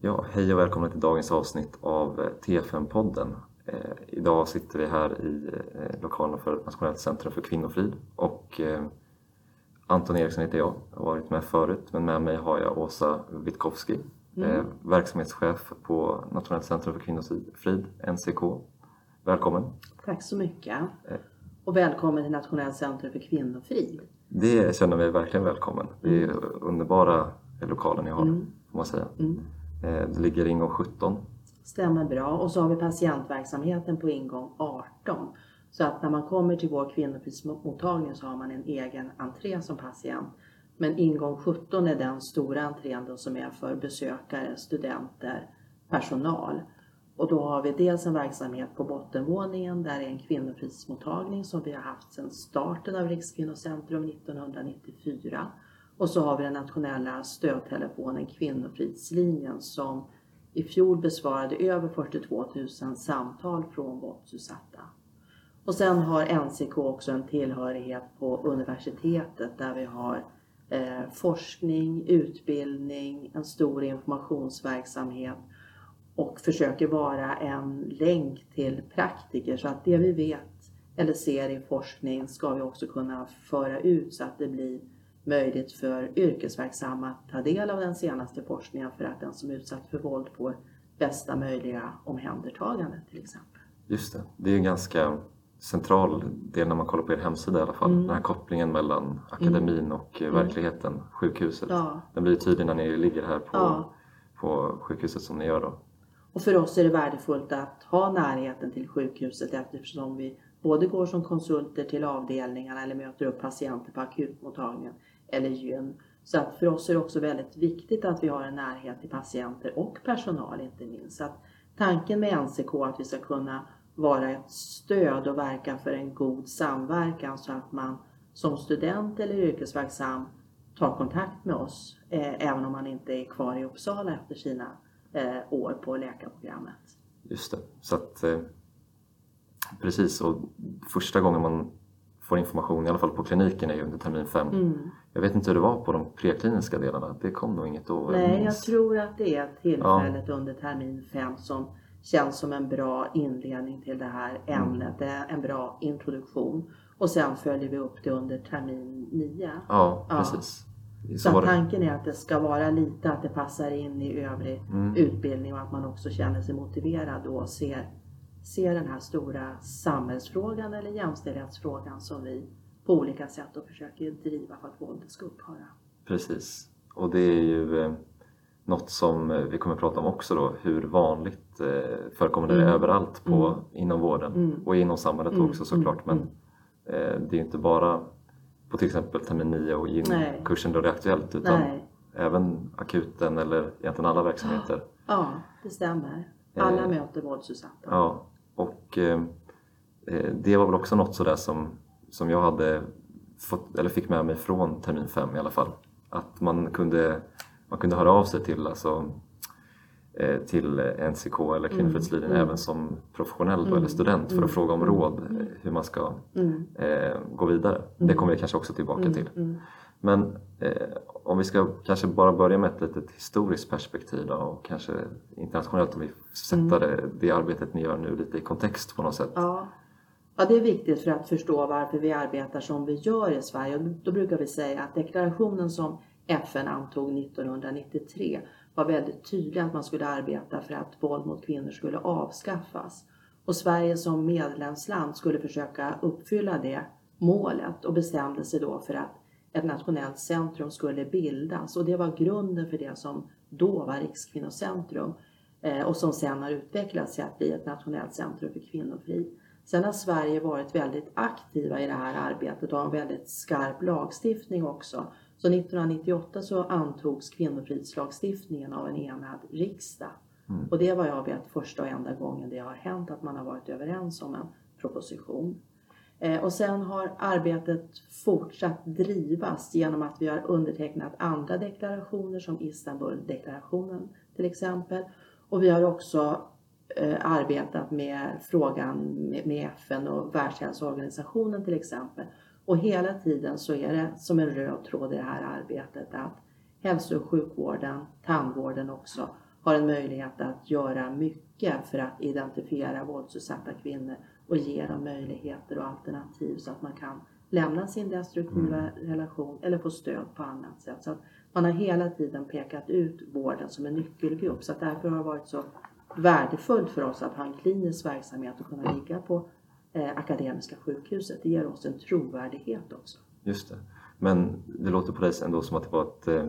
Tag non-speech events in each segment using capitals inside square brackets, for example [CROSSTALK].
Ja, hej och välkomna till dagens avsnitt av eh, TFN-podden. Eh, idag sitter vi här i eh, lokalerna för Nationellt centrum för kvinnofrid och eh, Anton Eriksson heter jag, jag har varit med förut men med mig har jag Åsa Witkowski, Mm. eh, verksamhetschef på Nationellt centrum för kvinnofrid, NCK. Välkommen! Tack så mycket. Eh. Och välkommen till Nationellt centrum för kvinnofrid. Det känner mig verkligen välkommen. Det är underbara lokaler ni har, Mm. får man säga. Mm. Eh, det ligger i ingång 17. Stämmer bra. Och så har vi patientverksamheten på ingång 18. Så att när man kommer till vår kvinnofridsmottagning så har man en egen entré som patient. Men ingång 17 är den stora entrén då som är för besökare, studenter, personal. Och då har vi dels en verksamhet på bottenvåningen där är en kvinnofridsmottagning som vi har haft sedan starten av Rikskvinnocentrum 1994. Och så har vi den nationella stödtelefonen Kvinnofridslinjen som i fjol besvarade över 42 000 samtal från våldsutsatta. Och sen har NCK också en tillhörighet på universitetet där vi har eh, forskning, utbildning, en stor informationsverksamhet och försöker vara en länk till praktiker så att det vi vet eller ser i forskning ska vi också kunna föra ut så att det blir möjligt för yrkesverksamma att ta del av den senaste forskningen för att den som är utsatt för våld får bästa möjliga omhändertagande till exempel. Just det, det är en ganska central del när man kollar på er hemsida i alla fall. Mm. Den här kopplingen mellan akademin och eh, Mm. verkligheten, sjukhuset. Ja, Den blir tydlig när ni ligger här på, Ja. på sjukhuset som ni gör då. och för oss är det värdefullt att ha närheten till sjukhuset eftersom vi både går som konsulter till avdelningarna eller möter upp patienter på akutmottagningen eller gyn. Så att för oss är det också väldigt viktigt att vi har en närhet till patienter och personal inte minst. Så att tanken med NCK är att vi ska kunna vara ett stöd och verka för en god samverkan så att man som student eller yrkesverksam tar kontakt med oss eh, även om man inte är kvar i Uppsala efter sina eh, år på läkarprogrammet. Just det. Så att, eh, precis, och första gången man får information, i alla fall på kliniken, är ju under termin fem. Mm. Jag vet inte hur det var på de prekliniska delarna. Det kom nog inget då. Nej, jag tror att det är tillfället under termin fem som känns som en bra inledning till det här ämnet. Det är en bra introduktion. Och sen följer vi upp det under termin nio. Ja, Ja. precis. Så Så tanken är att det ska vara lite att det passar in i övrig Mm. utbildning och att man också känner sig motiverad och ser, ser den här stora samhällsfrågan eller jämställdhetsfrågan som vi på olika sätt och försöker driva för att våldet ska upphöra. Precis. Och det är ju eh, något som eh, vi kommer att prata om också då. Hur vanligt eh, förekommer det Mm. överallt på, Mm. inom vården Mm. och inom samhället Mm, också såklart. mm, Men eh, det är inte bara på till exempel termin 9 och Nej. kursen då det är aktuellt utan Nej, även akuten eller egentligen alla verksamheter. ja det stämmer. Alla Eh, möter våldsutsatta. Ja, och eh, eh, det var väl också något sådär som, som jag hade fått, eller fick med mig från termin 5 i alla fall. Att man kunde, man kunde höra av sig till, alltså, eh, till NCK eller Kvinnofridslinjen mm. även som professionell Mm, eller student för mm, att fråga om mm, råd mm. hur man ska Mm, eh, gå vidare. Det Mm. kommer vi kanske också tillbaka mm, till. Mm. Men eh, om vi ska kanske bara börja med ett litet historiskt perspektiv då, och kanske internationellt om vi sätter det, det arbetet ni gör nu lite i kontext på något sätt. Ja. ja, det är viktigt för att förstå varför vi arbetar som vi gör i Sverige. Och Då brukar vi säga att deklarationen som FN antog 1993 var väldigt tydlig att man skulle arbeta för att våld mot kvinnor skulle avskaffas. Och Sverige som medlemsland skulle försöka uppfylla det målet och bestämde sig då för att ett nationellt centrum skulle bildas. Och det var grunden för det som då var Rikskvinnocentrum eh, och som sen har utvecklats till att bli ett nationellt centrum för kvinnofrid. Sen har Sverige varit väldigt aktiva i det här arbetet och har en väldigt skarp lagstiftning också. Så 1998 så antogs kvinnofridslagstiftningen av en enad riksdag. Mm. Och det var jag vet första och enda gången det har hänt att man har varit överens om en proposition. Eh, och sen har arbetet fortsatt drivas genom att vi har undertecknat andra deklarationer som Istanbuldeklarationen till exempel. Och vi har också eh, arbetat med frågan med, FN och Världshälsoorganisationen till exempel. Och hela tiden så är det som en röd tråd i det här arbetet att hälso och sjukvården, tandvården också, har en möjlighet att göra mycket för att identifiera våldsutsatta kvinnor och ge dem möjligheter och alternativ så att man kan lämna sin destruktiva relation eller få stöd på annat sätt. Så att man har hela tiden pekat ut vården som en nyckelgrupp så att därför har det varit så värdefullt för oss att ha en klinisk verksamhet och kunna ligga på eh, Akademiska sjukhuset. Det ger oss en trovärdighet också. Just det. Men det låter på dig ändå som att det var ett, eh,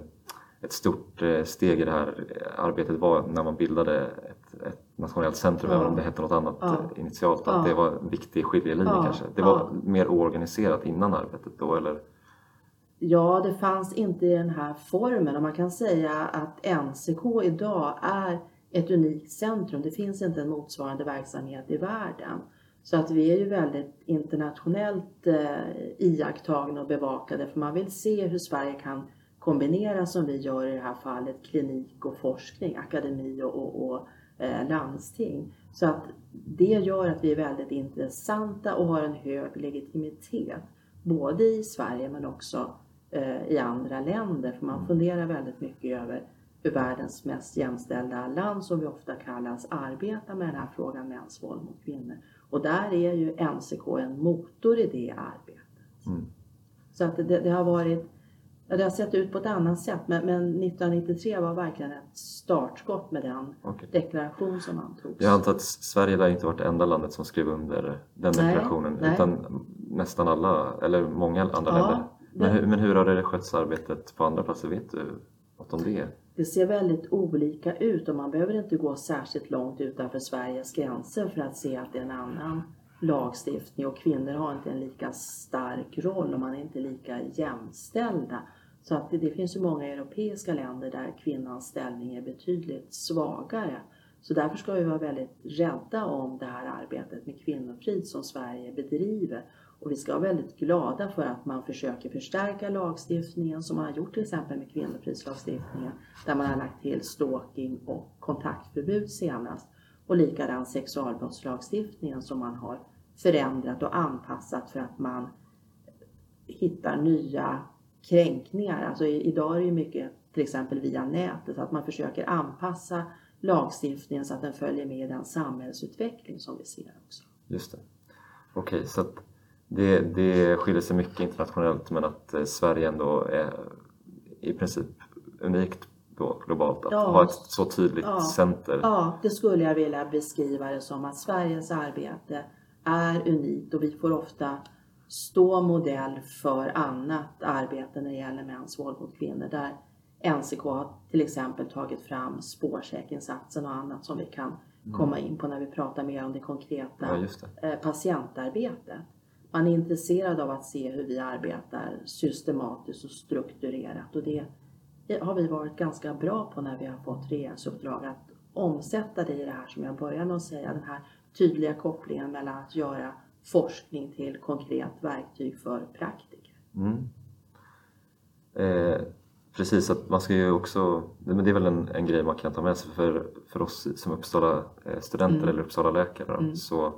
ett stort eh, steg i det här arbetet var när man bildade ett, nationellt centrum, ja. även om det hette något annat ja. initialt. Att ja. det var en viktig skiljelinje ja. kanske. Det var mer oorganiserat innan arbetet då eller? Ja, det fanns inte i den här formen och man kan säga att NCK idag är ett unikt centrum. Det finns inte en motsvarande verksamhet i världen. Så att vi är ju väldigt internationellt eh, iakttagna och bevakade för man vill se hur Sverige kan kombinera som vi gör i det här fallet klinik och forskning, akademi och, och, och landsting. Så att det gör att vi är väldigt intressanta och har en hög legitimitet både i Sverige men också eh, i andra länder för man funderar väldigt mycket över hur världens mest jämställda land som vi ofta kallas arbetar med den här frågan mäns våld mot kvinnor. Och där är ju NCK en motor i det arbetet. Mm. Så att det, det, har varit, det har sett ut på ett annat sätt men, men 1993 var verkligen ett startskott med den okay. deklaration som antogs. Jag antar att Sverige lär inte varit det enda landet som skrev under den nej, deklarationen nej. utan nästan alla, eller många andra ja, länder. Men, hur, men hur har det skötts arbetet på andra platser? Vet du något om det? Det ser väldigt olika ut och man behöver inte gå särskilt långt utanför Sveriges gränser för att se att det är en annan lagstiftning och kvinnor har inte en lika stark roll och man är inte lika jämställda. Så att det, det finns ju många europeiska länder där kvinnans ställning är betydligt svagare. Så därför ska vi vara väldigt rädda om det här arbetet med kvinnofrid som Sverige bedriver och vi ska vara väldigt glada för att man försöker förstärka lagstiftningen som man har gjort till exempel med kvinnofridslagstiftningen där man har lagt till stalking och kontaktförbud senast. Och likadant sexualbrottslagstiftningen som man har förändrat och anpassat för att man hittar nya kränkningar. Alltså idag är det ju mycket till exempel via nätet, att man försöker anpassa lagstiftningen så att den följer med den samhällsutveckling som vi ser också. Just det. Okej, okay, så det, det skiljer sig mycket internationellt men att eh, Sverige ändå är i princip unikt då globalt att ja, ha ett så tydligt ja, center. Ja, det skulle jag vilja beskriva det som att Sveriges arbete är unikt och vi får ofta stå modell för annat arbete när det gäller mäns våld mot kvinnor där NCK har till exempel tagit fram spårsäkrinsatsen och annat som vi kan mm. komma in på när vi pratar mer om det konkreta ja, det. Eh, patientarbetet man är intresserad av att se hur vi arbetar systematiskt och strukturerat och det har vi varit ganska bra på när vi har fått regeringsuppdrag att omsätta det i det här som jag började med att säga, den här tydliga kopplingen mellan att göra forskning till konkret verktyg för praktiker. Mm. Eh, precis, att man ska ju också, men det är väl en, en grej man kan ta med sig för, för oss som Uppsala eh, studenter mm. eller Uppsala läkare mm. så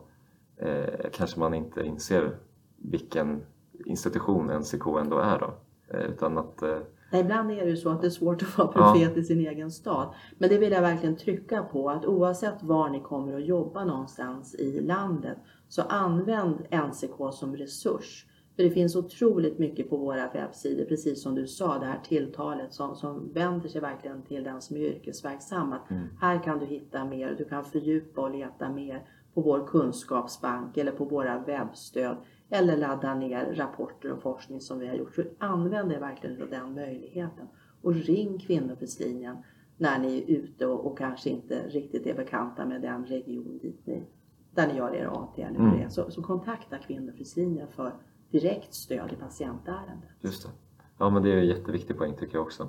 eh, kanske man inte inser vilken institution NCK ändå är då. Eh, utan att, eh, Nej, ibland är det ju så att det är svårt att vara profet ja. i sin egen stad. Men det vill jag verkligen trycka på att oavsett var ni kommer att jobba någonstans i landet så använd NCK som resurs. För det finns otroligt mycket på våra webbsidor, precis som du sa, det här tilltalet som, som vänder sig verkligen till den som är yrkesverksam. Att mm. Här kan du hitta mer, du kan fördjupa och leta mer på vår kunskapsbank eller på våra webbstöd eller ladda ner rapporter och forskning som vi har gjort. Så använd er verkligen av den möjligheten och ring Kvinnofridslinjen när ni är ute och, och, kanske inte riktigt är bekanta med den region dit ni, där ni gör er AT eller mm. det. Så, så kontakta Kvinnofridslinjen för direkt stöd i patientärendet. Just det. Ja men det är en jätteviktig poäng tycker jag också.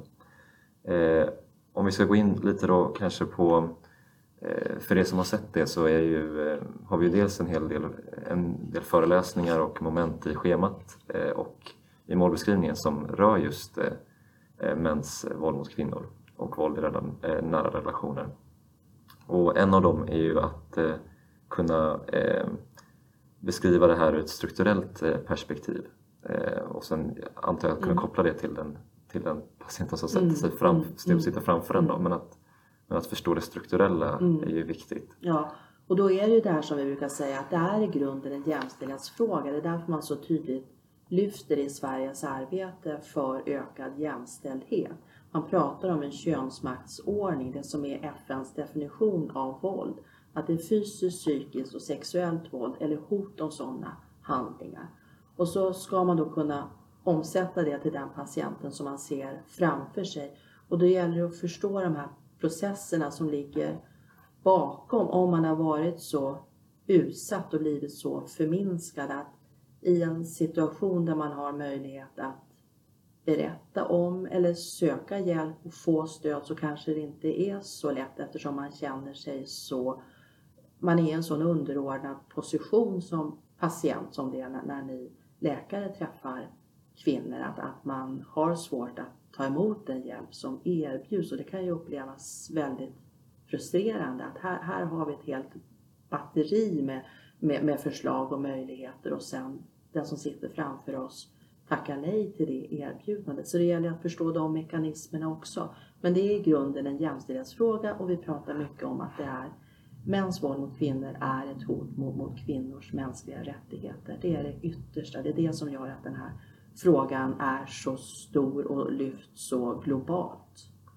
Eh, om vi ska gå in lite då kanske på för er som har sett det så ju, eh, har vi ju dels en hel del, en del föreläsningar och moment i schemat eh, och i målbeskrivningen som rör just mäns våld mot kvinnor och våld i nära relationer. Och en av dem är ju att kunna beskriva det här ur ett strukturellt perspektiv och sen antar jag att kunna mm. koppla det till den, till den patienten som sätter sig fram, mm. sitter framför en. Då, men att Men att förstå det strukturella Mm. är ju viktigt. Ja, och då är det ju det här som vi brukar säga att det är i grunden en jämställdhetsfråga. Det är därför man så tydligt lyfter i Sveriges arbete för ökad jämställdhet. Man pratar om en könsmaktsordning, det som är FNs definition av våld. Att det är fysiskt, psykiskt och sexuellt våld eller hot om sådana handlingar. Och så ska man då kunna omsätta det till den patienten som man ser framför sig. Och då gäller det att förstå de här processerna som ligger bakom om man har varit så utsatt och blivit så förminskad att i en situation där man har möjlighet att berätta om eller söka hjälp och få stöd så kanske det inte är så lätt eftersom man känner sig så man är i en sån underordnad position som patient som det är när, när ni läkare träffar kvinnor att, att man har svårt att ta emot den hjälp som erbjuds och det kan ju upplevas väldigt frustrerande att här, här har vi ett helt batteri med, med, med förslag och möjligheter och sen den som sitter framför oss tackar nej till det erbjudandet. Så det gäller att förstå de mekanismerna också. Men det är i grunden en jämställdhetsfråga och vi pratar mycket om att det är mäns våld mot kvinnor är ett hot mot, mot kvinnors mänskliga rättigheter. Det är det yttersta. Det är det som gör att den här frågan är så stor och lyfts så globalt.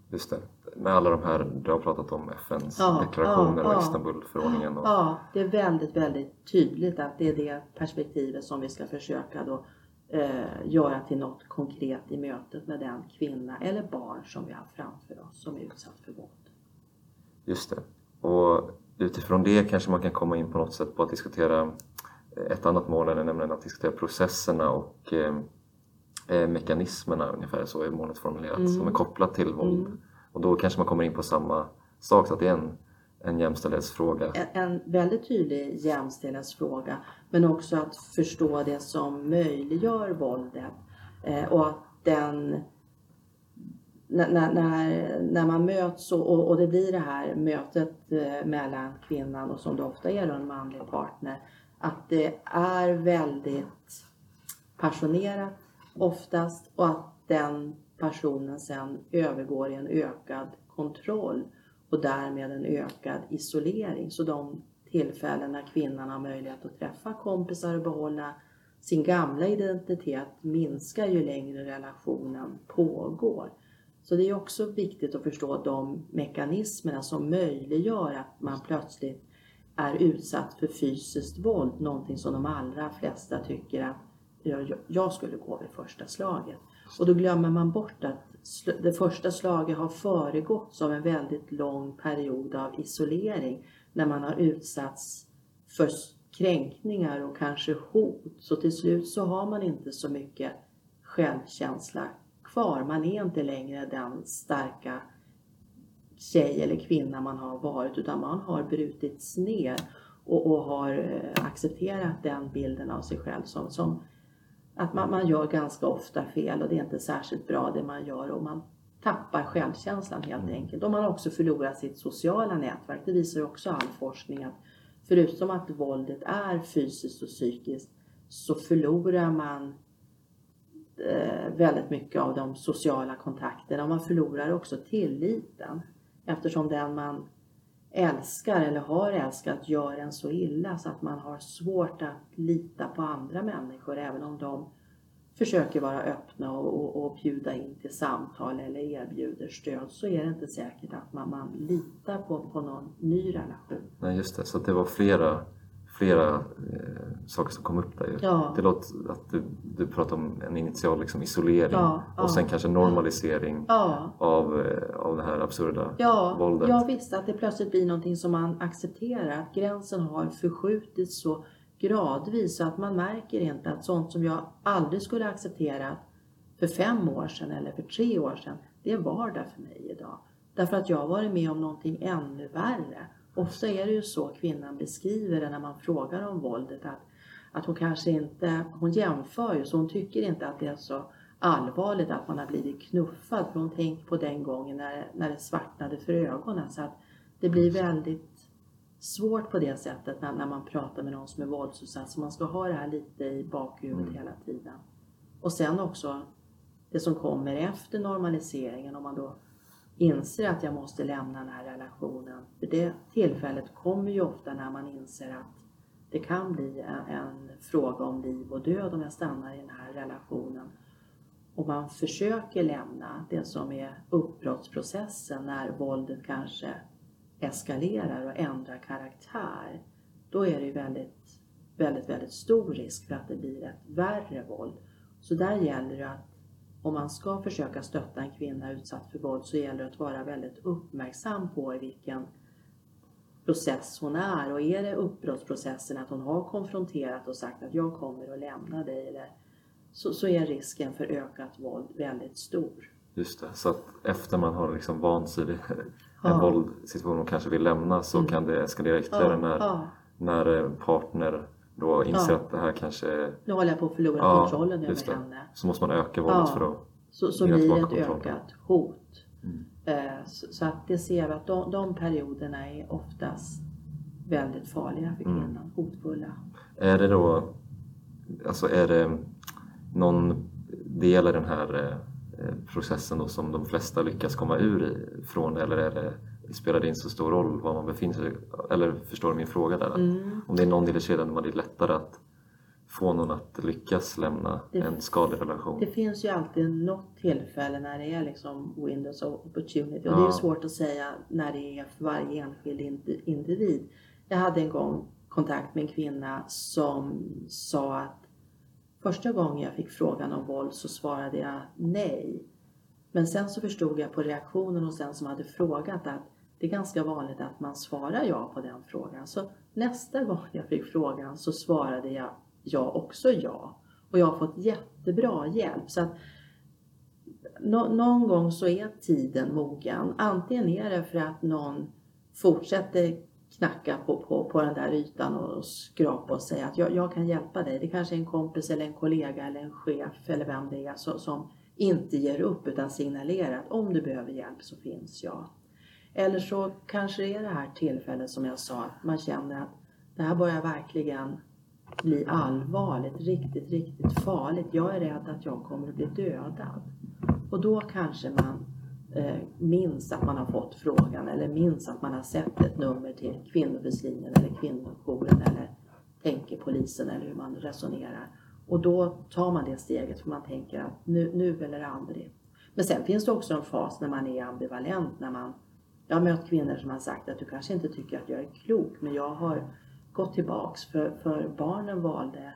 Just det. Med alla de här, du har pratat om FNs Ja, deklarationer ja, och ja. Istanbulförordningen. Och, Ja, det är väldigt, väldigt tydligt att det är det perspektivet som vi ska försöka då eh, göra till något konkret i mötet med den kvinna eller barn som vi har framför oss som är utsatt för våld. Just det. Och utifrån det kanske man kan komma in på något sätt på att diskutera ett annat mål, nämligen att diskutera processerna och eh, mekanismerna, ungefär så är målet formulerat, Mm. som är kopplat till våld. Mm. Och då kanske man kommer in på samma sak, så att det är en, en jämställdhetsfråga. En, en väldigt tydlig jämställdhetsfråga men också att förstå det som möjliggör våldet eh, och att den när, när, när, man möts och, och, och det blir det här mötet eh, mellan kvinnan och som det ofta är en manlig partner att det är väldigt passionerat oftast och att den personen sen övergår i en ökad kontroll och därmed en ökad isolering. Så de tillfällen när kvinnan har möjlighet att träffa kompisar och behålla sin gamla identitet minskar ju längre relationen pågår. Så det är också viktigt att förstå de mekanismerna som möjliggör att man plötsligt är utsatt för fysiskt våld, någonting som de allra flesta tycker att jag, jag skulle gå vid första slaget. Och då glömmer man bort att det första slaget har föregåtts av en väldigt lång period av isolering när man har utsatts för kränkningar och kanske hot. Så till slut så har man inte så mycket självkänsla kvar. Man är inte längre den starka tjej eller kvinna man har varit utan man har brutits ner och, och har eh, accepterat den bilden av sig själv som, som att man, man gör ganska ofta fel och det är inte särskilt bra det man gör och man tappar självkänslan helt enkelt. Och man har också förlorat sitt sociala nätverk. Det visar ju också all forskning att förutom att våldet är fysiskt och psykiskt så förlorar man eh, väldigt mycket av de sociala kontakterna och man förlorar också tilliten eftersom den man älskar eller har älskat gör en så illa så att man har svårt att lita på andra människor även om de försöker vara öppna och, och, och bjuda in till samtal eller erbjuder stöd så är det inte säkert att man, man litar på, på någon ny relation. Nej, just det. Så det var flera, flera eh, saker som kom upp där. Ja. Det låter att du, du pratar om en initial liksom, isolering Ja, ja. och sen kanske normalisering Ja, av, eh, av det här absurda Ja, våldet. jag visste att det plötsligt blir någonting som man accepterar. Att gränsen har förskjutits så gradvis så att man märker inte att sånt som jag aldrig skulle acceptera för fem år sedan eller för tre år sedan, det är vardag för mig idag. Därför att jag har varit med om någonting ännu värre. Ofta är det ju så kvinnan beskriver det när man frågar om våldet att, att hon kanske inte, hon jämför ju så hon tycker inte att det är så allvarligt att man har blivit knuffad för hon tänker på den gången när, när det svartnade för ögonen. Så att det blir väldigt svårt på det sättet när, när man pratar med någon som är våldsutsatt. Så man ska ha det här lite i bakhuvudet Mm. hela tiden. Och sen också det som kommer efter normaliseringen om man då inser att jag måste lämna den här relationen. För det tillfället kommer ju ofta när man inser att det kan bli en, en fråga om liv och död om jag stannar i den här relationen. Och man försöker lämna det som är uppbrottsprocessen när våldet kanske eskalerar och ändrar karaktär. Då är det ju väldigt, väldigt, väldigt stor risk för att det blir ett värre våld. Så där gäller det att om man ska försöka stötta en kvinna utsatt för våld så gäller det att vara väldigt uppmärksam på i vilken process hon är. Och är det uppbrottsprocessen att hon har konfronterat och sagt att jag kommer att lämna dig eller så, så är risken för ökat våld väldigt stor. Just det, så att efter man har liksom vant sig vid en ja. våldsituation och kanske vill lämna så mm. kan det eskalera ytterligare ja, när, ja. när partner då inser ja. att det här kanske... Nu håller jag på att förlora ja, kontrollen över henne. Så måste man öka våldet för att Så, så blir det ett ökat hot. Mm. Eh, så, att det ser vi att de, de perioderna är oftast väldigt farliga för kvinnan, mm. hotfulla. Är det då, alltså är det någon del i den här eh, processen då som de flesta lyckas komma ur ifrån eller är det spelar det inte så stor roll var man befinner sig? Eller förstår du min fråga där? Mm. Om det är någon del i kedjan där man är lättare att få någon att lyckas lämna det, en skadlig relation? Det finns ju alltid något tillfälle när det är liksom windows of opportunity och ja. det är svårt att säga när det är för varje enskild individ. Jag hade en gång kontakt med en kvinna som sa att första gången jag fick frågan om våld så svarade jag nej. Men sen så förstod jag på reaktionen hos den som hade frågat att det är ganska vanligt att man svarar ja på den frågan. Så nästa gång [LAUGHS] jag fick frågan så svarade jag ja också ja. Och jag har fått jättebra hjälp. Så att no någon gång så är tiden mogen. Antingen är det för att någon fortsätter knacka på, på, på den där ytan och skrapa och säga att jag, jag kan hjälpa dig. Det kanske är en kompis eller en kollega eller en chef eller vem det är som, som inte ger upp utan signalerar att om du behöver hjälp så finns jag. Eller så kanske det är det här tillfället som jag sa, att man känner att det här börjar verkligen bli allvarligt, riktigt, riktigt farligt. Jag är rädd att jag kommer att bli dödad. Och då kanske man eh, minns att man har fått frågan eller minns att man har sett ett nummer till kvinnofridslinjen eller kvinnojouren eller tänker polisen eller hur man resonerar. Och då tar man det steget för man tänker att nu, nu eller aldrig. Men sen finns det också en fas när man är ambivalent, när man jag har mött kvinnor som har sagt att du kanske inte tycker att jag är klok men jag har gått tillbaks för, för barnen valde,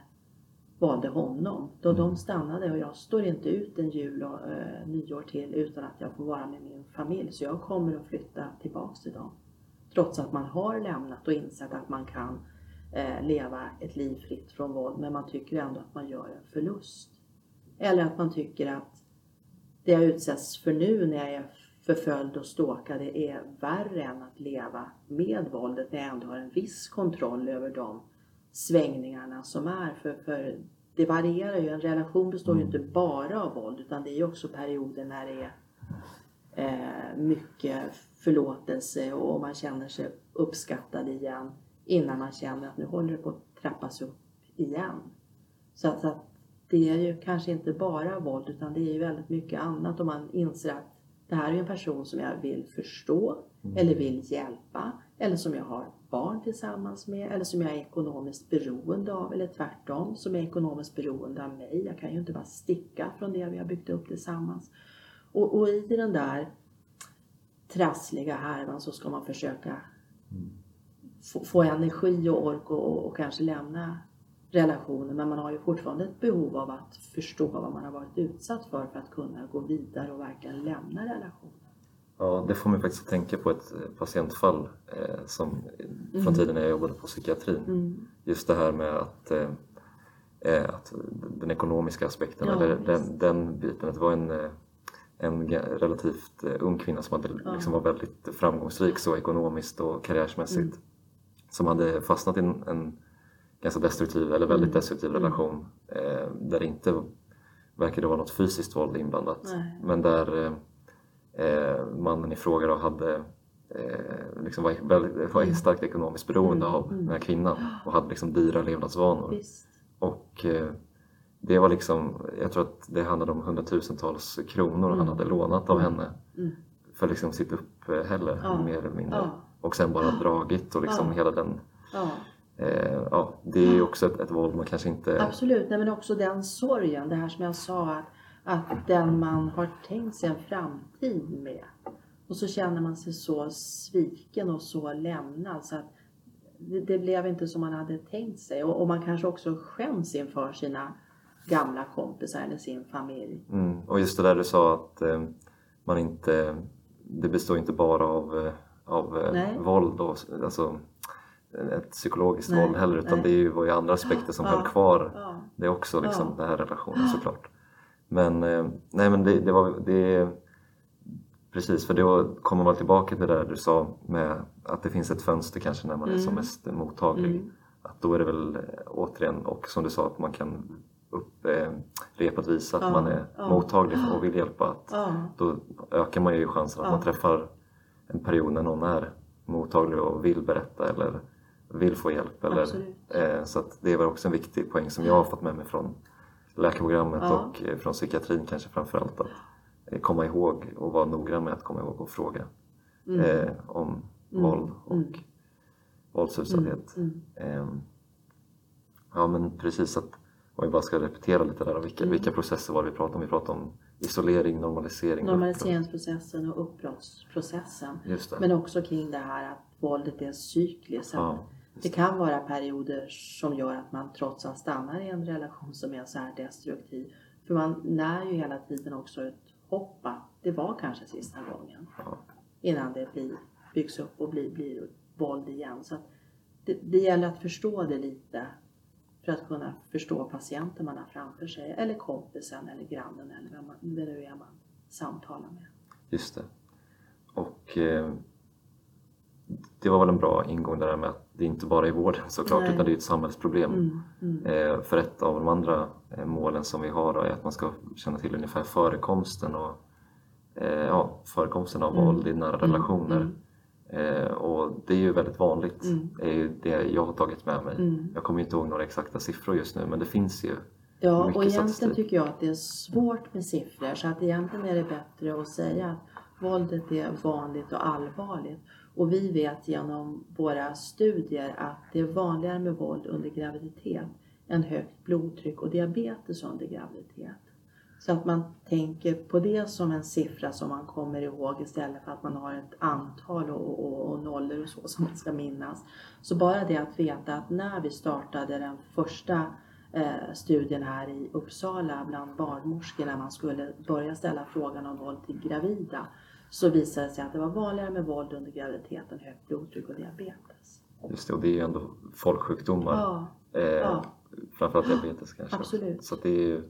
valde honom. Då de stannade och jag står inte ut en jul och eh, nyår till utan att jag får vara med min familj. Så jag kommer att flytta tillbaks till dem. Trots att man har lämnat och insett att man kan eh, leva ett liv fritt från våld men man tycker ändå att man gör en förlust. Eller att man tycker att det jag utsätts för nu när jag är förföljd och ståkad är värre än att leva med våldet när jag ändå har en viss kontroll över de svängningarna som är. För, för det varierar ju, en relation består ju mm. inte bara av våld utan det är ju också perioder när det är eh, mycket förlåtelse och man känner sig uppskattad igen innan man känner att nu håller det på att trappas upp igen. Så att, så att det är ju kanske inte bara våld utan det är ju väldigt mycket annat och man inser att det här är en person som jag vill förstå mm. eller vill hjälpa eller som jag har barn tillsammans med eller som jag är ekonomiskt beroende av eller tvärtom som är ekonomiskt beroende av mig. Jag kan ju inte bara sticka från det vi har byggt upp tillsammans. Och, och i den där trassliga härvan så ska man försöka mm. få, få, energi och ork och, och kanske lämna relationen men man har ju fortfarande ett behov av att förstå vad man har varit utsatt för för att kunna gå vidare och verkligen lämna relationen. Ja, det får mig faktiskt att tänka på ett eh, patientfall eh, som, mm. från tiden när jag jobbade på psykiatrin. Mm. Just det här med att, eh, eh att den ekonomiska aspekten, ja, eller den, den, biten, det var en, eh, en relativt ung kvinna som hade, ja. liksom var väldigt framgångsrik så ekonomiskt och karriärsmässigt. Mm. Som hade fastnat i en, en ganska destruktiv eller väldigt mm. destruktiv mm. relation eh, där det inte verkade vara något fysiskt våld inblandat. Nej. Men där eh, mannen i fråga då hade eh, liksom var, väldigt, var mm. starkt ekonomiskt beroende mm. av mm. den här kvinnan och hade liksom dyra levnadsvanor. Visst. Och eh, det var liksom, jag tror att det handlade om hundratusentals kronor mm. han hade lånat av henne följt liksom sitt uppehälle Ja. mer eller mindre. Ja. Och sen bara dragit och liksom hela den... Ja. Eh, ja, det är ju också ett, ett våld man kanske inte... Absolut, Nej, men också den sorgen, det här som jag sa att, att den man har tänkt sig en framtid med och så känner man sig så sviken och så lämnad så att det, det blev inte som man hade tänkt sig och, och man kanske också skäms inför sina gamla kompisar eller sin familj. Mm. Och just det där du sa att eh, man inte... Det består inte bara av, eh, av eh, våld och alltså ett psykologiskt Nej, våld heller utan nej. det är ju, var ju andra aspekter som Ja, höll kvar Ja, Det är också liksom Ja. den här relationen såklart. Men, eh, nej, men det, det var det, Precis, för då kommer man tillbaka till det där du sa med att det finns ett fönster kanske när man är som Mm. mest mottaglig. Mm. Att då är det väl eh, återigen, och som du sa, att man kan upprepa att visa att Ja, man är ja. mottaglig och vill hjälpa. Att ja, då ökar man ju chansen att man träffar en period när någon är mottaglig och vill berätta eller vill få hjälp. Eller, eh, så det är väl också en viktig poäng som jag har fått med mig från läkarprogrammet Ja. och eh, från psykiatrin kanske framförallt. Att eh, komma ihåg och vara noggrann med att komma ihåg och fråga Mm. eh, om Mm. våld och Mm. våldsutsatthet. Mm. Ehm, ja men precis att om vi bara ska repetera lite där, vilka, Mm. vilka processer var det vi pratade om? Vi pratade om isolering, normalisering, Normaliseringsprocessen och uppbrottsprocessen. Men också kring det här att våldet är cykliskt. Ja, det kan vara perioder som gör att man trots allt stannar i en relation som är så här destruktiv. För man när ju hela tiden också ett hopp att det var kanske sista gången. Ja. Innan det blir, byggs upp och blir, blir våld igen. Så att det, det gäller att förstå det lite för att kunna förstå patienten man har framför sig. Eller kompisen eller grannen eller vem man, det nu är man samtalar med. Just det. Och eh, det var väl en bra ingång där med att det inte bara är vården såklart Nej. utan det är ett samhällsproblem. Mm, mm. Eh, för ett av de andra eh, målen som vi har är att man ska känna till ungefär förekomsten och eh, ja, förekomsten av Mm. våld i nära relationer. Mm, Eh, och det är ju väldigt vanligt. Mm. Det är ju det jag har tagit med mig. Mm. Jag kommer inte ihåg några exakta siffror just nu men det finns ju. Ja, Mycket och egentligen statistik. tycker jag att det är svårt med siffror så att egentligen är det bättre att säga att våldet är vanligt och allvarligt. Och vi vet genom våra studier att det är vanligare med våld under graviditet än högt blodtryck och diabetes under graviditet. Så att man tänker på det som en siffra som man kommer ihåg istället för att man har ett antal och, och, och nollor och så som man ska minnas. Så bara det att veta att när vi startade den första eh, studien här i Uppsala bland barnmorskor när man skulle börja ställa frågan om våld till gravida så visade det sig att det var vanligare med våld under graviditeten, högt blodtryck och diabetes. Just det, och det är ju ändå folksjukdomar. Ja, Eh, ja. Framförallt diabetes kanske. Absolut. Så det är ju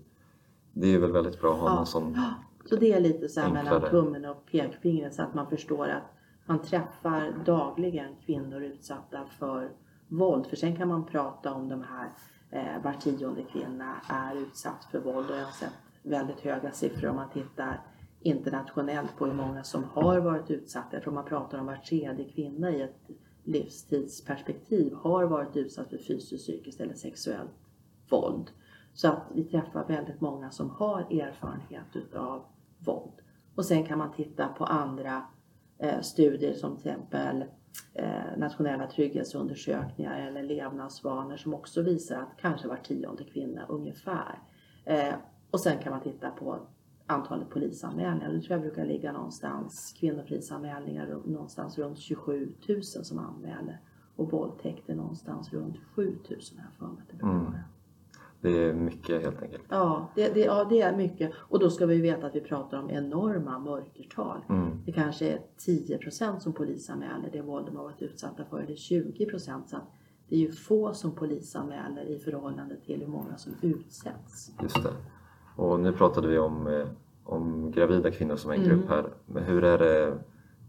det är väl väldigt bra att ha Ja. någon sån Så det är lite så här mellan Enklare. tummen och pekfingret så att man förstår att man träffar dagligen kvinnor utsatta för våld. För sen kan man prata om de här, eh, var tionde kvinna är utsatt för våld och jag har sett väldigt höga siffror om man tittar internationellt på hur många som har varit utsatta. Jag tror man pratar om var tredje kvinna i ett livstidsperspektiv har varit utsatt för fysiskt, psykiskt eller sexuellt våld. Så att vi träffar väldigt många som har erfarenhet utav våld. Och sen kan man titta på andra eh, studier som till exempel eh, nationella trygghetsundersökningar eller levnadsvanor som också visar att kanske var tionde kvinna ungefär. Eh, och sen kan man titta på antalet polisanmälningar. Det tror jag brukar ligga någonstans, kvinnofridsanmälningar någonstans runt 27 000 som anmäler. Och våldtäkter någonstans runt 7 000 har jag för mig att det Mm. Det är mycket helt enkelt. Ja det, det, ja, det är mycket. Och då ska vi veta att vi pratar om enorma mörkertal. Mm. Det kanske är 10% som polisanmäler det våld de har varit utsatta för. Eller 20 Så det är ju få som polisanmäler i förhållande till hur många som utsätts. Just det. Och nu pratade vi om, eh, om gravida kvinnor som en Mm. grupp här. Men hur är det,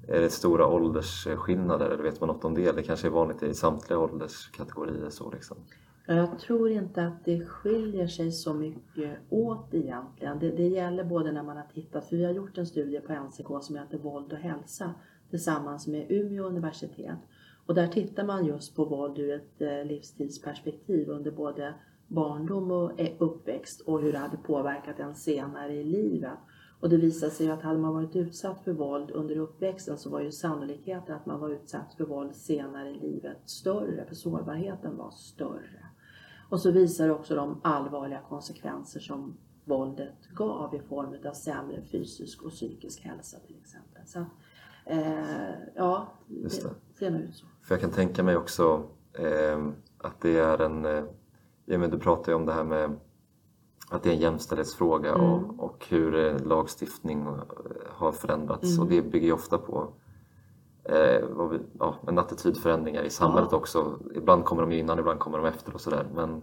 är det stora åldersskillnader eller vet man något om det? Det kanske är vanligt i samtliga ålderskategorier så liksom. Ja, Jag tror inte att det skiljer sig så mycket åt egentligen. Det, det gäller både när man har tittat, för vi har gjort en studie på NCK som heter Våld och hälsa tillsammans med Umeå universitet. Och där tittar man just på våld ur ett eh, livstidsperspektiv under både barndom och eh, uppväxt och hur det hade påverkat en senare i livet. Och det visade sig att hade man varit utsatt för våld under uppväxten så var ju sannolikheten att man var utsatt för våld senare i livet större, för sårbarheten var större. Och så visar det också de allvarliga konsekvenser som våldet gav i form av sämre fysisk och psykisk hälsa till exempel. Så eh, ja, det. det ser nog ut så. För jag kan tänka mig också eh, att det är en... Ja, men du pratar ju om det här med att det är en jämställdhetsfråga Mm. och, och hur eh, lagstiftning eh, har förändrats Mm. och det bygger ju ofta på eh, vi, ja, en attitydförändringar i samhället Ja. också. Ibland kommer de innan, ibland kommer de efter och sådär. Men,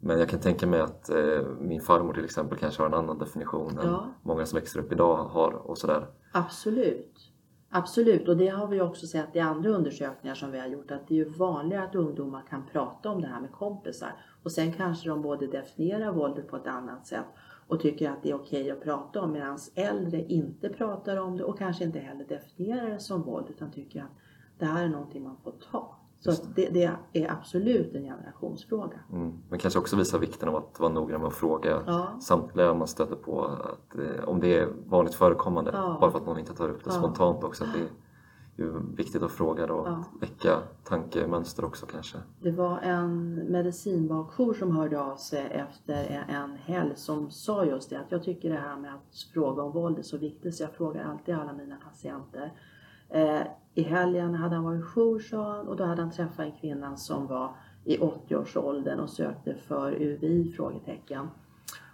men jag kan tänka mig att eh, min farmor till exempel kanske har en annan definition än Ja. många som växer upp idag har och sådär. Absolut. Absolut, och det har vi också sett i andra undersökningar som vi har gjort att det är ju vanligare att ungdomar kan prata om det här med kompisar och sen kanske de både definierar våldet på ett annat sätt och tycker att det är okej att prata om medan äldre inte pratar om det och kanske inte heller definierar det som våld utan tycker att det här är någonting man får ta. Så det, det är absolut en generationsfråga. Mm. Men kanske också visa vikten av att vara noggrann med att fråga Ja. samtliga man stöter på att, eh, om det är vanligt förekommande. Ja. Bara för att någon inte tar upp det Ja. spontant också. Att det är viktigt att fråga då, Ja. väcka tankemönster också kanske. Det var en medicinbakjour som hörde av sig efter en helg som sa just det att jag tycker det här med att fråga om våld är så viktigt så jag frågar alltid alla mina patienter. Eh, i helgen hade han varit jour sa han och då hade han träffat en kvinna som var i 80-årsåldern och sökte för UVI? frågetecken.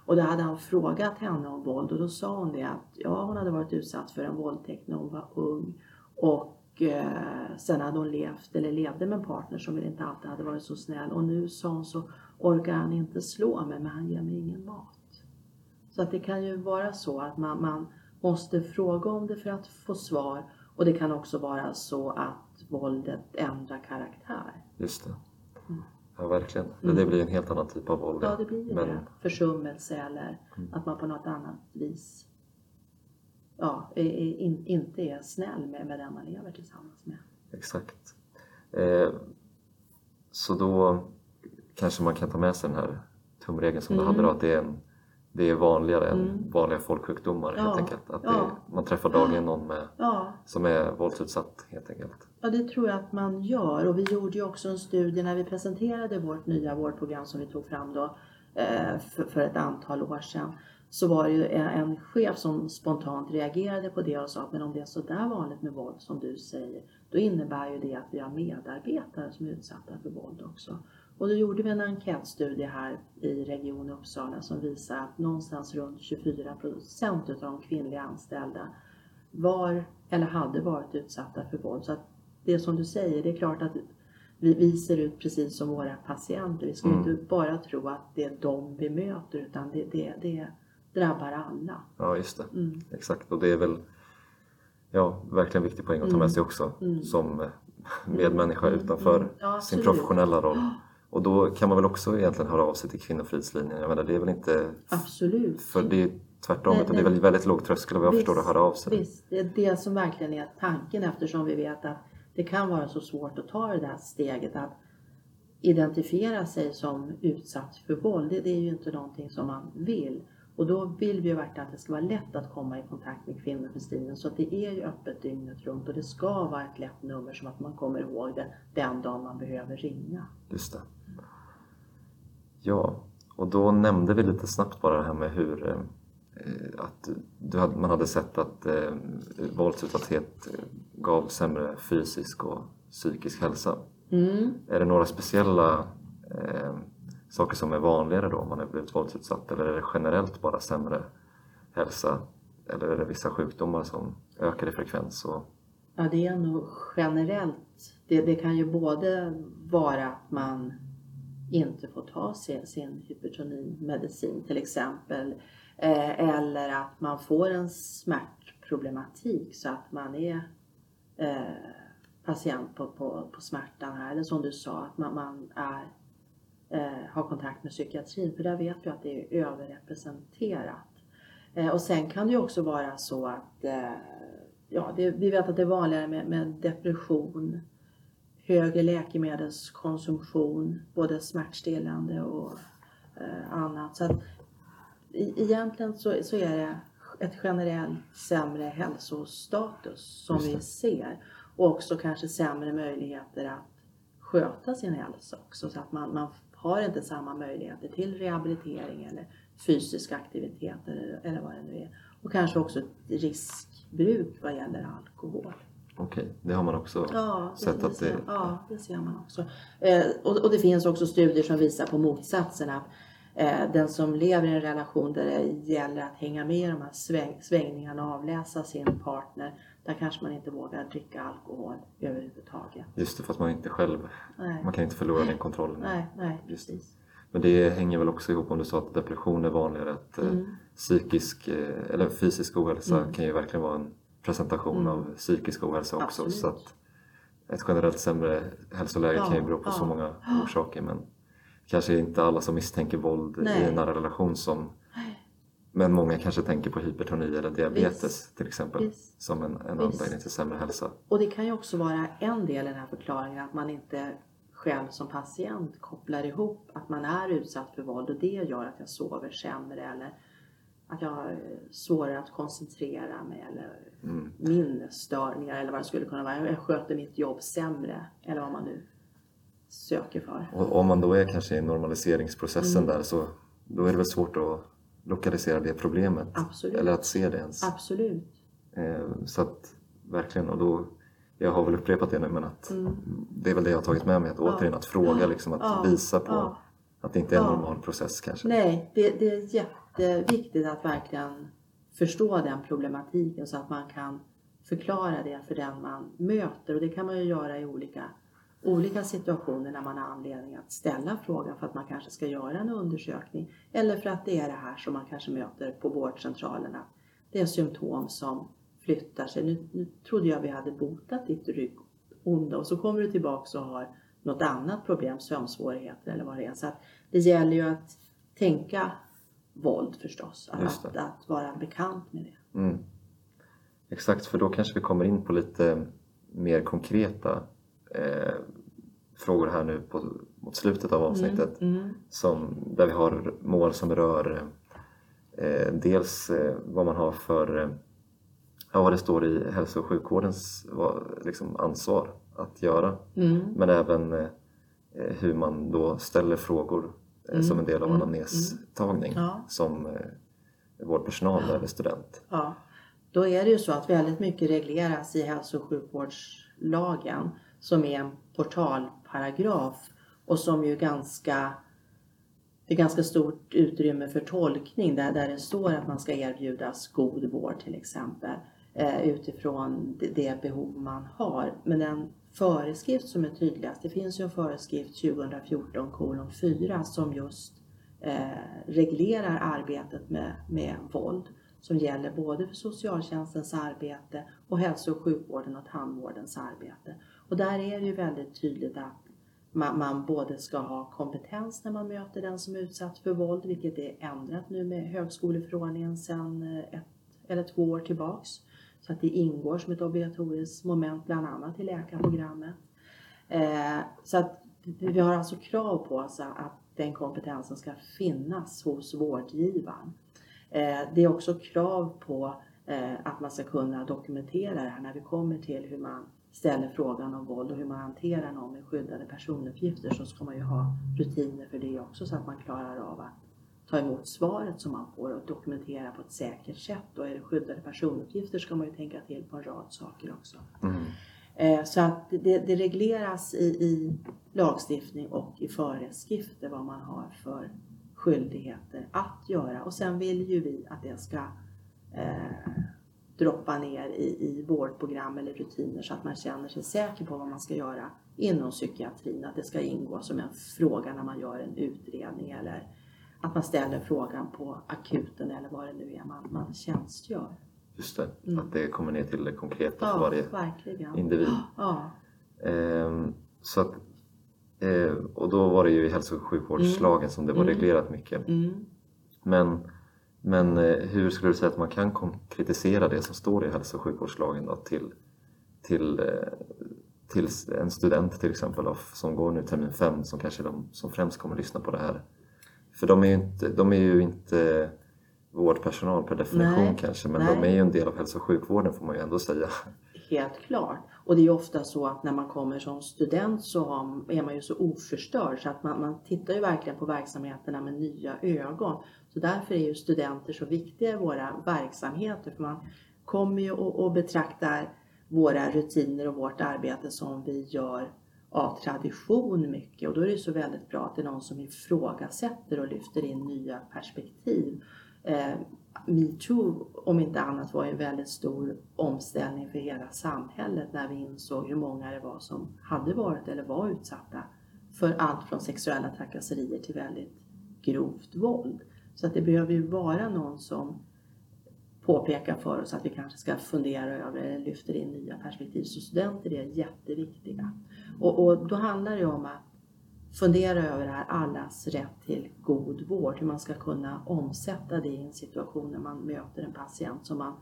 Och då hade han frågat henne om våld och då sa hon det att ja, hon hade varit utsatt för en våldtäkt när hon var ung och eh, sen hade hon levt eller levde med en partner som väl inte alltid hade varit så snäll och nu sa hon så orkar han inte slå mig men han ger mig ingen mat. Så att det kan ju vara så att man, man måste fråga om det för att få svar och det kan också vara så att våldet ändrar karaktär. Just det. Mm. Ja, verkligen. Mm. Det blir en helt annan typ av våld. Ja, det blir ju Men- det. Försummelse eller Mm. att man på något annat vis ja, in, inte är snäll med, med den man lever tillsammans med. Exakt. Eh, så då kanske man kan ta med sig den här tumregeln som Mm. du hade då, att det är, en, det är vanligare än Mm. vanliga folksjukdomar helt Ja, enkelt. Att ja. det, man träffar dagligen någon med, Ja, som är våldsutsatt helt enkelt. Ja, det tror jag att man gör. Och vi gjorde ju också en studie när vi presenterade vårt nya vårdprogram som vi tog fram då eh, för, ett antal år sedan. Så var det ju en, chef som spontant reagerade på det och sa att men om det är så där vanligt med våld som du säger, då innebär ju det att vi har medarbetare som är utsatta för våld också. Och då gjorde vi en enkätstudie här i Region Uppsala som visar att någonstans runt 24 procent av de kvinnliga anställda var eller hade varit utsatta för våld. Så att det som du säger, det är klart att vi, vi ser ut precis som våra patienter. Vi ska Mm. inte bara tro att det är dem vi möter utan det, det, det drabbar alla. Ja, just det. Mm. Exakt. Och det är väl ja, verkligen viktig poäng att ta med sig också Mm. som eh, medmänniska Mm, utanför mm. Ja, sin professionella roll. Och då kan man väl också egentligen höra av sig till Kvinnofridslinjen. Jag menar, det är väl inte Absolut. för det är tvärtom, Nej, utan det är nej. väl väldigt låg tröskel vad jag Visst, förstår att höra av sig. Visst, det är det som verkligen är tanken eftersom vi vet att det kan vara så svårt att ta det där steget att identifiera sig som utsatt för våld. Det, det är ju inte någonting som man vill. Och då vill vi ju verkligen att det ska vara lätt att komma i kontakt med Kvinnofridslinjen så att det är ju öppet dygnet runt och det ska vara ett lätt nummer som att man kommer ihåg det den dagen man behöver ringa. Just det. Ja, och då nämnde vi lite snabbt bara det här med hur eh, att du hade, man hade sett att eh, våldsutsatthet eh, gav sämre fysisk och psykisk hälsa. Mm. Är det några speciella eh, saker som är vanligare då om man har blivit våldsutsatt eller är det generellt bara sämre hälsa? Eller är det vissa sjukdomar som ökar i frekvens? Och, Ja, det är nog generellt. Det, det kan ju både vara att man inte får ta sin, sin hypertoninmedicin till exempel. Eh, eller att man får en smärtproblematik så att man är eh, patient på, på, på smärtan här. Eller som du sa, att man, man är, eh, har kontakt med psykiatrin. För där vet vi att det är överrepresenterat. Eh, och sen kan det ju också vara så att eh, ja, det, vi vet att det är vanligare med, med depression, högre läkemedelskonsumtion, både smärtstillande och eh, annat. Så att, egentligen så, så är det ett generellt sämre hälsostatus som vi ser. Och också kanske sämre möjligheter att sköta sin hälsa också. Så att man, man har inte samma möjligheter till rehabilitering eller fysisk aktivitet eller, eller vad det nu är. Och kanske också ett riskbruk vad gäller alkohol. Okej, det har man också Ja, sett det, att det... ja, det ser man också. Eh, och, och det finns också studier som visar på motsatsen. Att eh, den som lever i en relation där det gäller att hänga med i de här sväng, svängningarna och avläsa sin partner. Där kanske man inte vågar dricka alkohol överhuvudtaget. Just det, fast man inte själv... Nej, Man kan inte förlora den kontrollen. nej, nej Just det. Men det hänger väl också ihop om du sa att depression är vanligare. Att eh, Mm. psykisk, eh, eller fysisk ohälsa Mm. kan ju verkligen vara en presentation Mm. av psykisk ohälsa också. Absolut. Så att ett generellt sämre hälsoläge Ja, kan ju bero på ja. så många orsaker. Men kanske inte alla som misstänker våld i Nej. en nära relation som men många kanske tänker på hypertoni eller diabetes Visst. till exempel Visst. som en, en anledning till sämre hälsa. Och det kan ju också vara en del i den här förklaringen att man inte själv som patient kopplar ihop att man är utsatt för våld och det gör att jag sover sämre eller att jag har svårare att koncentrera mig eller Mm. minnesstörningar eller vad det skulle kunna vara. Jag sköter mitt jobb sämre eller vad man nu söker för. Och om man då är kanske i normaliseringsprocessen Mm. där så då är det väl svårt att lokalisera det problemet. Absolut. Eller att se det ens. Absolut. Eh, så att verkligen, och då, jag har väl upprepat det nu men att Mm. det är väl det jag har tagit med mig. Att Ja. återigen att fråga, liksom, att Ja. visa på Ja. att det inte är en normal process kanske. Nej, det, det är jätteviktigt att verkligen förstå den problematiken så att man kan förklara det för den man möter. Och det kan man ju göra i olika, olika situationer när man har anledning att ställa frågan för att man kanske ska göra en undersökning. Eller för att det är det här som man kanske möter på vårdcentralerna. Det är symptom som flyttar sig. Nu, nu trodde jag vi hade botat ditt ryggonda och så kommer du tillbaka och har något annat problem, sömnsvårigheter eller vad det är. Så att det gäller ju att tänka våld förstås. Att, att vara bekant med det. Mm. Exakt, för då kanske vi kommer in på lite mer konkreta eh, frågor här nu på, mot slutet av avsnittet. Mm. som, där vi har mål som rör eh, dels eh, vad man har för, ja, vad det står i hälso och sjukvårdens vad, liksom, ansvar att göra. Mm. Men även eh, hur man då ställer frågor eh, som en del av Mm. anamnestagning Ja. som eh, vårdpersonal eller student. Ja, då är det ju så att väldigt mycket regleras i hälso och sjukvårdslagen som är en portalparagraf och som ju ganska det är ganska stort utrymme för tolkning där, där det står att man ska erbjudas god vård till exempel eh, utifrån det, det behov man har. Men den föreskrift som är tydligast, det finns ju en föreskrift 2014 kolon 4 som just eh, reglerar arbetet med, med våld som gäller både för socialtjänstens arbete och hälso och sjukvården och tandvårdens arbete. Och där är det ju väldigt tydligt att man, man både ska ha kompetens när man möter den som är utsatt för våld, vilket är ändrat nu med högskoleförordningen sedan eh, ett eller två år tillbaks. Så att det ingår som ett obligatoriskt moment bland annat i läkarprogrammet. Eh, så att vi har alltså krav på oss att den kompetensen ska finnas hos vårdgivaren. Eh, det är också krav på eh, att man ska kunna dokumentera det här när vi kommer till hur man ställer frågan om våld och hur man hanterar någon med skyddade personuppgifter så ska man ju ha rutiner för det också så att man klarar av att ta emot svaret som man får och dokumentera på ett säkert sätt. Och är det skyddade personuppgifter ska man ju tänka till på en rad saker också. Mm. Eh, Så att det, det regleras i, i lagstiftning och i föreskrifter vad man har för skyldigheter att göra. Och sen vill ju vi att det ska eh, droppa ner i, i vårdprogram eller rutiner så att man känner sig säker på vad man ska göra inom psykiatrin. Att det ska ingå som en fråga när man gör en utredning eller att man ställer frågan på akuten eller vad det nu är man, man tjänstgör. Just det, Mm. att det kommer ner till det konkreta för Ja, varje verkligen. individ. Ja. Ehm, så att, eh, och då var det ju i hälso och sjukvårdslagen som det var Mm. reglerat mycket. Mm. Men, men eh, hur skulle du säga att man kan konkretisera det som står i hälso och sjukvårdslagen då, till, till, eh, till en student till exempel som går nu termin fem som kanske är de som främst kommer lyssna på det här. För de är ju inte, de är ju inte vårdpersonal per definition Nej, kanske men nej. de är ju en del av hälso och sjukvården får man ju ändå säga. Helt klart. Och det är ju ofta så att när man kommer som student så är man ju så oförstörd så att man, man tittar ju verkligen på verksamheterna med nya ögon. Så därför är ju studenter så viktiga i våra verksamheter för man kommer ju och, och betraktar våra rutiner och vårt arbete som vi gör av tradition mycket och då är det ju så väldigt bra att det är någon som ifrågasätter och lyfter in nya perspektiv. Eh, metoo om inte annat var ju en väldigt stor omställning för hela samhället när vi insåg hur många det var som hade varit eller var utsatta för allt från sexuella trakasserier till väldigt grovt våld. Så att det behöver ju vara någon som påpekar för oss att vi kanske ska fundera över eller lyfter in nya perspektiv. Så studenter är jätteviktiga. Och, och då handlar det om att fundera över det här allas rätt till god vård. Hur man ska kunna omsätta det i en situation när man möter en patient som man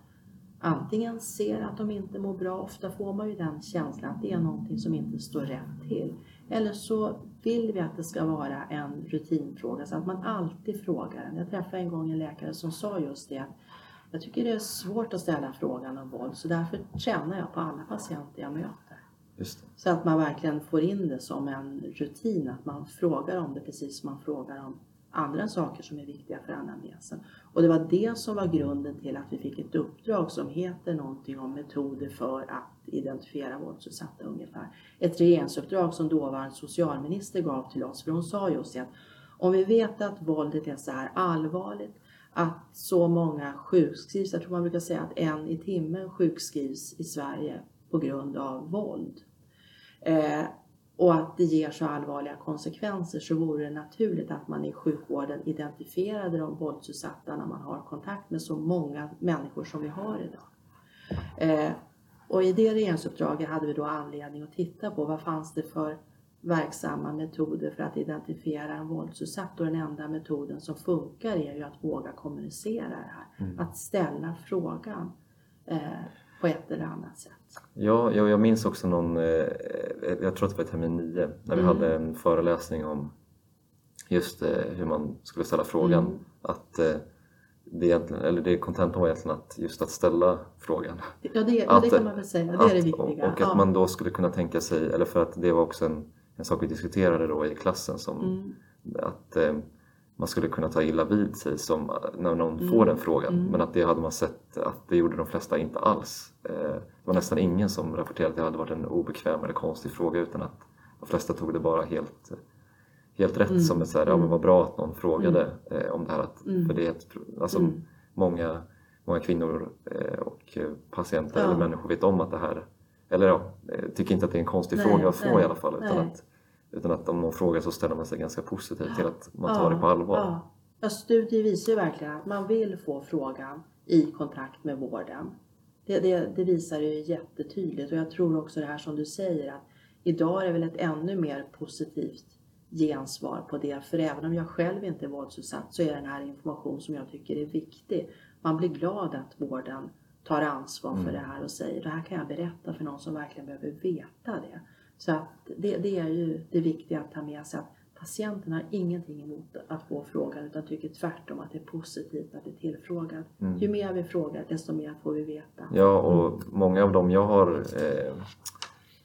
antingen ser att de inte mår bra, ofta får man ju den känslan att det är någonting som inte står rätt till. Eller så vill vi att det ska vara en rutinfråga så att man alltid frågar den. Jag träffade en gång en läkare som sa just det att jag tycker det är svårt att ställa frågan om våld så därför tränar jag på alla patienter jag möter. Så att man verkligen får in det som en rutin, att man frågar om det precis som man frågar om andra saker som är viktiga för anamnesen. Och det var det som var grunden till att vi fick ett uppdrag som heter någonting om metoder för att identifiera våldsutsatta ungefär. Ett regeringsuppdrag som dåvarande socialminister gav till oss, för hon sa just det att om vi vet att våldet är så här allvarligt, att så många sjukskrivs, jag tror man brukar säga att en i timmen sjukskrivs i Sverige på grund av våld. Eh, och att det ger så allvarliga konsekvenser så vore det naturligt att man i sjukvården identifierade de våldsutsatta när man har kontakt med så många människor som vi har idag. Eh, och i det regeringsuppdraget hade vi då anledning att titta på vad fanns det för verksamma metoder för att identifiera en våldsutsatt och den enda metoden som funkar är ju att våga kommunicera det här. Att ställa frågan eh, på ett eller annat sätt. Ja, jag, jag minns också någon, eh, jag tror att det var termin 9, när vi Mm. hade en föreläsning om just eh, hur man skulle ställa frågan. Mm. Att eh, det egentligen, eller det kontentan var egentligen att just att ställa frågan. Ja, det, ja, det Att- kan man väl säga. Det är det Att- viktiga. Och, och att ja. man då skulle kunna tänka sig, eller för att det var också en, en sak vi diskuterade då i klassen som Mm. att eh, man skulle kunna ta illa vid sig som, när någon Mm. får den frågan. Mm. Men att det hade man sett att det gjorde de flesta inte alls. Eh, det var nästan ingen som rapporterade att det hade varit en obekväm eller konstig fråga utan att de flesta tog det bara helt, helt rätt Mm. som ett så här, ja men vad bra att någon frågade eh, om det här. Att, Mm. För det är ett, alltså, Mm. många, många kvinnor eh, och eh, patienter Ja. eller människor vet om att det här, eller ja, eh, tycker inte att det är en konstig Nej, fråga att få nej, i alla fall. Utan nej. att, utan att om någon frågar så ställer man sig ganska positivt till att man tar det på allvar. Ja. Studier visar ju verkligen att man vill få frågan i kontakt med vården. Det, det, det visar ju jättetydligt och jag tror också det här som du säger att idag är det väl ett ännu mer positivt gensvar på det. För även om jag själv inte är våldsutsatt så är den här information som jag tycker är viktig. Man blir glad att vården tar ansvar för Mm. det här och säger det här kan jag berätta för någon som verkligen behöver veta det. Så att det, det är ju det viktiga att ta med sig att patienten har ingenting emot att få frågan utan tycker tvärtom att det är positivt att det är tillfrågad. Mm. Ju mer vi frågar desto mer får vi veta. Ja, och många av dem jag har, eh,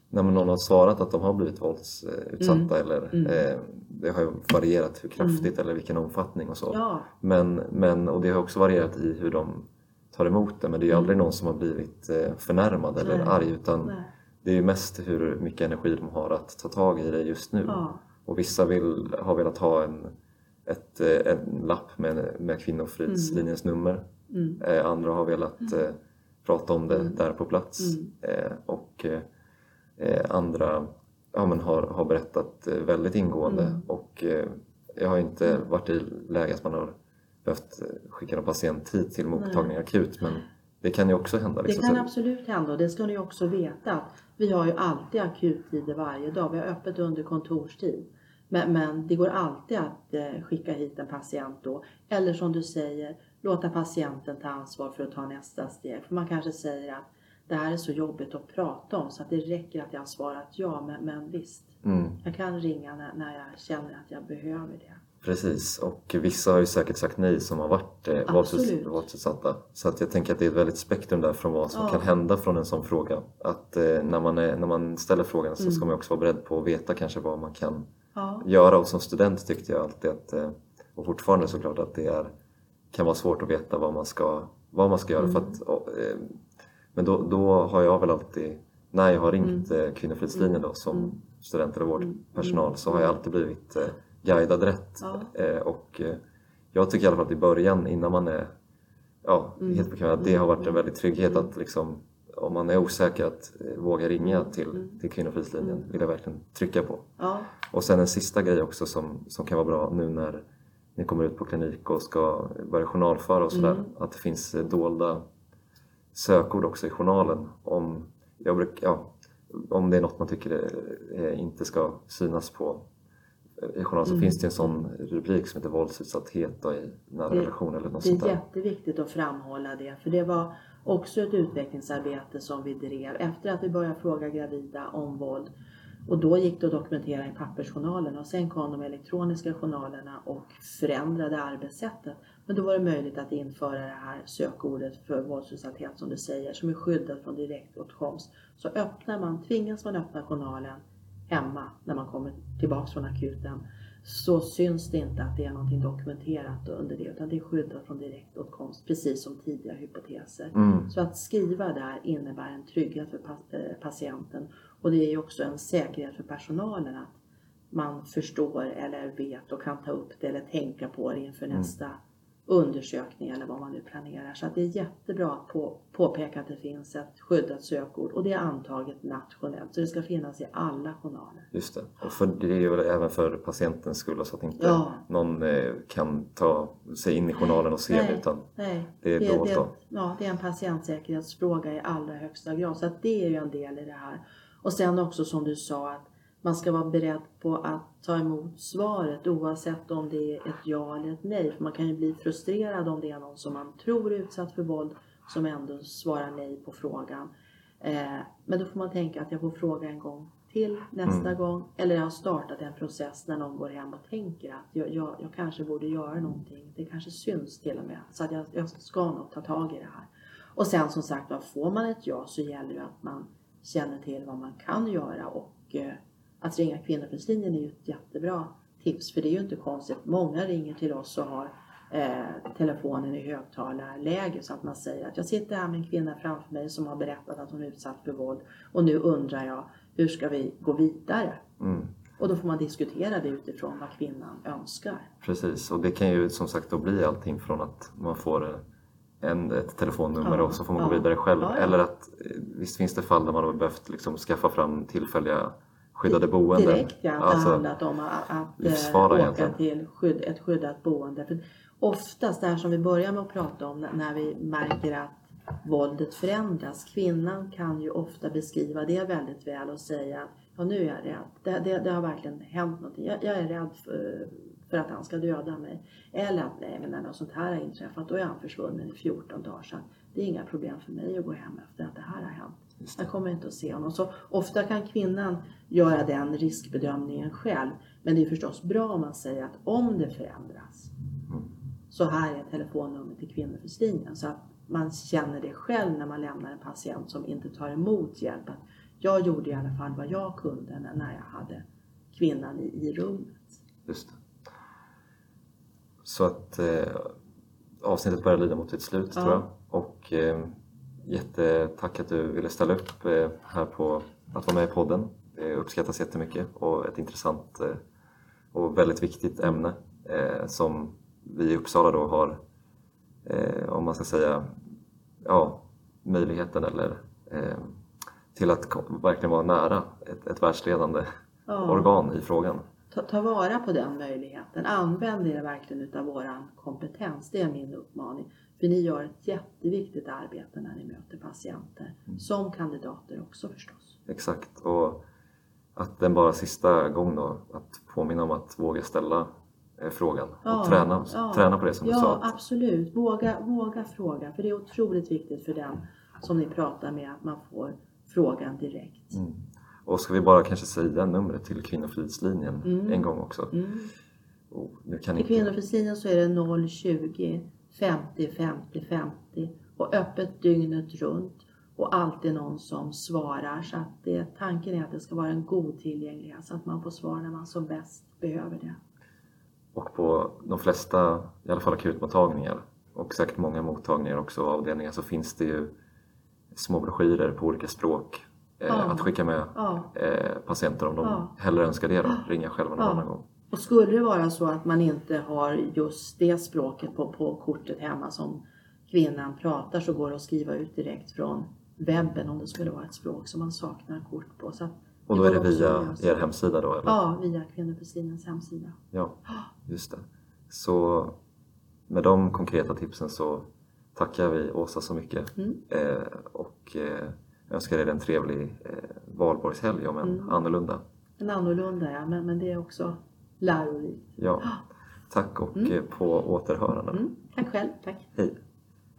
när någon har svarat att de har blivit våldsutsatta eller Mm. eh, det har ju varierat hur kraftigt eller vilken omfattning och så. Ja, Men, men, och det har också varierat i hur de tar emot det men det är ju Mm. aldrig någon som har blivit eh, förnärmad eller Nej. arg utan nej. Det är ju mest hur mycket energi de har att ta tag i det just nu. Ja, Och vissa vill, har velat ha en, ett, eh, en lapp med, med Kvinnofridslinjens nummer. mm, Eh, andra har velat eh, prata om det Mm. där på plats. Mm. Eh, och eh, andra ja, men har, har berättat väldigt ingående. Mm. Och jag har inte varit i läge att man har behövt eh, skicka någon patient hit till mottagning akut. Men det kan ju också hända. det liksom. kan Så- absolut hända och det ska ni också veta. Vi har ju alltid akuttider varje dag. Vi har öppet under kontorstid. Men, men det går alltid att eh, skicka hit en patient då. Eller som du säger, låta patienten ta ansvar för att ta nästa steg. För man kanske säger att det här är så jobbigt att prata om så att det räcker att jag har svarat ja. Men, men visst, Mm. jag kan ringa när, när jag känner att jag behöver det. Precis, och vissa har ju säkert sagt nej som har varit eh, våldsutsatta. Så att jag tänker att det är ett väldigt spektrum där från vad som Ja. kan hända från en sån fråga. Att eh, när, man är, när man ställer frågan så Mm. ska man också vara beredd på att veta kanske vad man kan Ja. göra. Och som student tyckte jag alltid att, eh, och fortfarande såklart, att det är, kan vara svårt att veta vad man ska, vad man ska göra. För att, och, eh, men då, då har jag väl alltid, när jag har ringt eh, Kvinnofridslinjen då, som student eller vårdpersonal så har jag alltid blivit eh, guidad rätt. Ja. Eh, och eh, jag tycker i alla fall att i början innan man är ja, helt bekväm, att det har varit en väldig trygghet att liksom om man är osäker att eh, våga ringa till, till Kvinnofridslinjen vill jag verkligen trycka på. Ja. Och sen en sista grej också som, som kan vara bra nu när ni kommer ut på klinik och ska börja journalföra och sådär. Att det finns dolda sökord också i journalen om, jag bruk, ja, om det är något man tycker inte ska synas på i journalen så finns det en sån rubrik som heter våldsutsatthet i nära Det- relation eller något Det sånt är där. jätteviktigt att framhålla det, för det var också ett utvecklingsarbete som vi drev efter att vi började fråga gravida om våld. Och då gick det att dokumentera i pappersjournalerna och sen kom de elektroniska journalerna och förändrade arbetssättet. Men då var det möjligt att införa det här sökordet för våldsutsatthet som du säger, som är skyddat från direktåtkomst. Så öppnar man, tvingas man öppna journalen hemma när man kommer tillbaks från akuten så syns det inte att det är någonting dokumenterat under det utan det är skyddat från direktåtkomst precis som tidigare hypoteser. Mm, Så att skriva där innebär en trygghet för eh, patienten och det är också en säkerhet för personalen att man förstår eller vet och kan ta upp det eller tänka på det inför nästa undersökning eller vad man nu planerar. Så det är jättebra att på, påpeka att det finns ett skyddat sökord och det är antaget nationellt så det ska finnas i alla journaler. just det. Och för, det är ju även för patientens skull så att inte Ja. någon eh, kan ta sig in i journalen och se Nej. det utan Nej, Det är det, dolt det, ja, det är en patientsäkerhetsfråga i allra högsta grad. Så att det är ju en del i det här. Och sen också som du sa att man ska vara beredd på att ta emot svaret oavsett om det är ett ja eller ett nej. För man kan ju bli frustrerad om det är någon som man tror är utsatt för våld som ändå svarar nej på frågan. Eh, men då får man tänka att jag får fråga en gång till nästa gång. Eller jag har startat en process när någon går hem och tänker att jag, jag, jag kanske borde göra någonting. Det kanske syns till och med. Så att jag, jag ska nog ta tag i det här. Och sen som sagt var, får man ett ja så gäller det att man känner till vad man kan göra. Och eh, att ringa Kvinnofridslinjen är ju ett jättebra tips. För det är ju inte konstigt. Många ringer till oss och har eh, telefonen i högtalarläge så att man säger att jag sitter här med en kvinna framför mig som har berättat att hon är utsatt för våld och nu undrar jag hur ska vi gå vidare? mm, Och då får man diskutera det utifrån vad kvinnan önskar. Precis, och det kan ju som sagt då bli allting från att man får eh, en, ett telefonnummer Ja, och så får man ja, gå vidare själv. ja. Eller att eh, visst finns det fall där man har behövt liksom skaffa fram tillfälliga skyddade boenden. Direkt ja, det har Alltså, handlat om att, att eh, åka egentligen. till skydd, ett skyddat boende. För oftast det här som vi börjar med att prata om när- vi märker att våldet förändras. Kvinnan kan ju ofta beskriva det väldigt väl och säga att ja, nu är jag rädd. Det, det, det har verkligen hänt någonting. Jag, jag är rädd för, för att han ska döda mig. Eller att nej, men när något sånt här har inträffat då är han försvunnen i 14 dagar. Så det är inga problem för mig att gå hem efter att det här har hänt. Jag kommer inte att se honom. Så ofta kan kvinnan göra den riskbedömningen själv. Men det är förstås bra om man säger att om det förändras så här är telefonnumret till Kvinnofridslinjen. Så att man känner det själv när man lämnar en patient som inte tar emot hjälp. Att jag gjorde i alla fall vad jag kunde när- när jag hade kvinnan i, i rummet. Just det. Så att eh, avsnittet börjar lida mot sitt slut Ja. tror jag. Och eh, jättetack att du ville ställa upp eh, här på att vara med i podden. Det uppskattas jättemycket och ett intressant eh, och väldigt viktigt ämne eh, som vi i Uppsala då har, om man ska säga, ja, möjligheten eller till att verkligen vara nära ett, ett världsledande Ja. organ i frågan. Ta, ta vara på den möjligheten. Använd er verkligen utav våran kompetens. Det är min uppmaning. För ni gör ett jätteviktigt arbete när ni möter patienter. Som kandidater också förstås. Exakt. Och att den bara sista gång då, att påminna om att våga ställa eh, frågan och Ja, träna, ja. träna på det som ja, du sa. Att, absolut. Våga, våga fråga. För det är otroligt viktigt för den som ni pratar med att man får frågan direkt. och ska vi bara kanske säga numret till Kvinnofridslinjen Mm. en gång också. Mm. oh, nu kan I inte... kvinnofridslinjen så är det 020 50 50 50 och öppet dygnet runt och alltid någon som svarar. Så att det, tanken är att det ska vara en god tillgänglighet så att man får svar när man som bäst behöver det. Och på de flesta, i alla fall akutmottagningar och säkert många mottagningar också och avdelningar så finns det ju små broschyrer på olika språk eh, Ja. att skicka med Ja. eh, patienter om de Ja. hellre önskar det då, ringa själva någon Ja. annan gång. Och skulle det vara så att man inte har just det språket på, på kortet hemma som kvinnan pratar så går det att skriva ut direkt från webben om det skulle vara ett språk som man saknar kort på. Så Och då är det via er hemsida då? Eller? Ja, via Kvinnofridslinjens hemsida. Ja, just det. Så med de konkreta tipsen så tackar vi Åsa så mycket Mm. eh, och eh, önskar er en trevlig eh, valborgshelg om en Mm. annorlunda. En annorlunda ja, men, men det är också lärorikt. Ja, [GASPS] tack och Mm. eh, på återhörande. Mm. Tack själv, tack. Hej!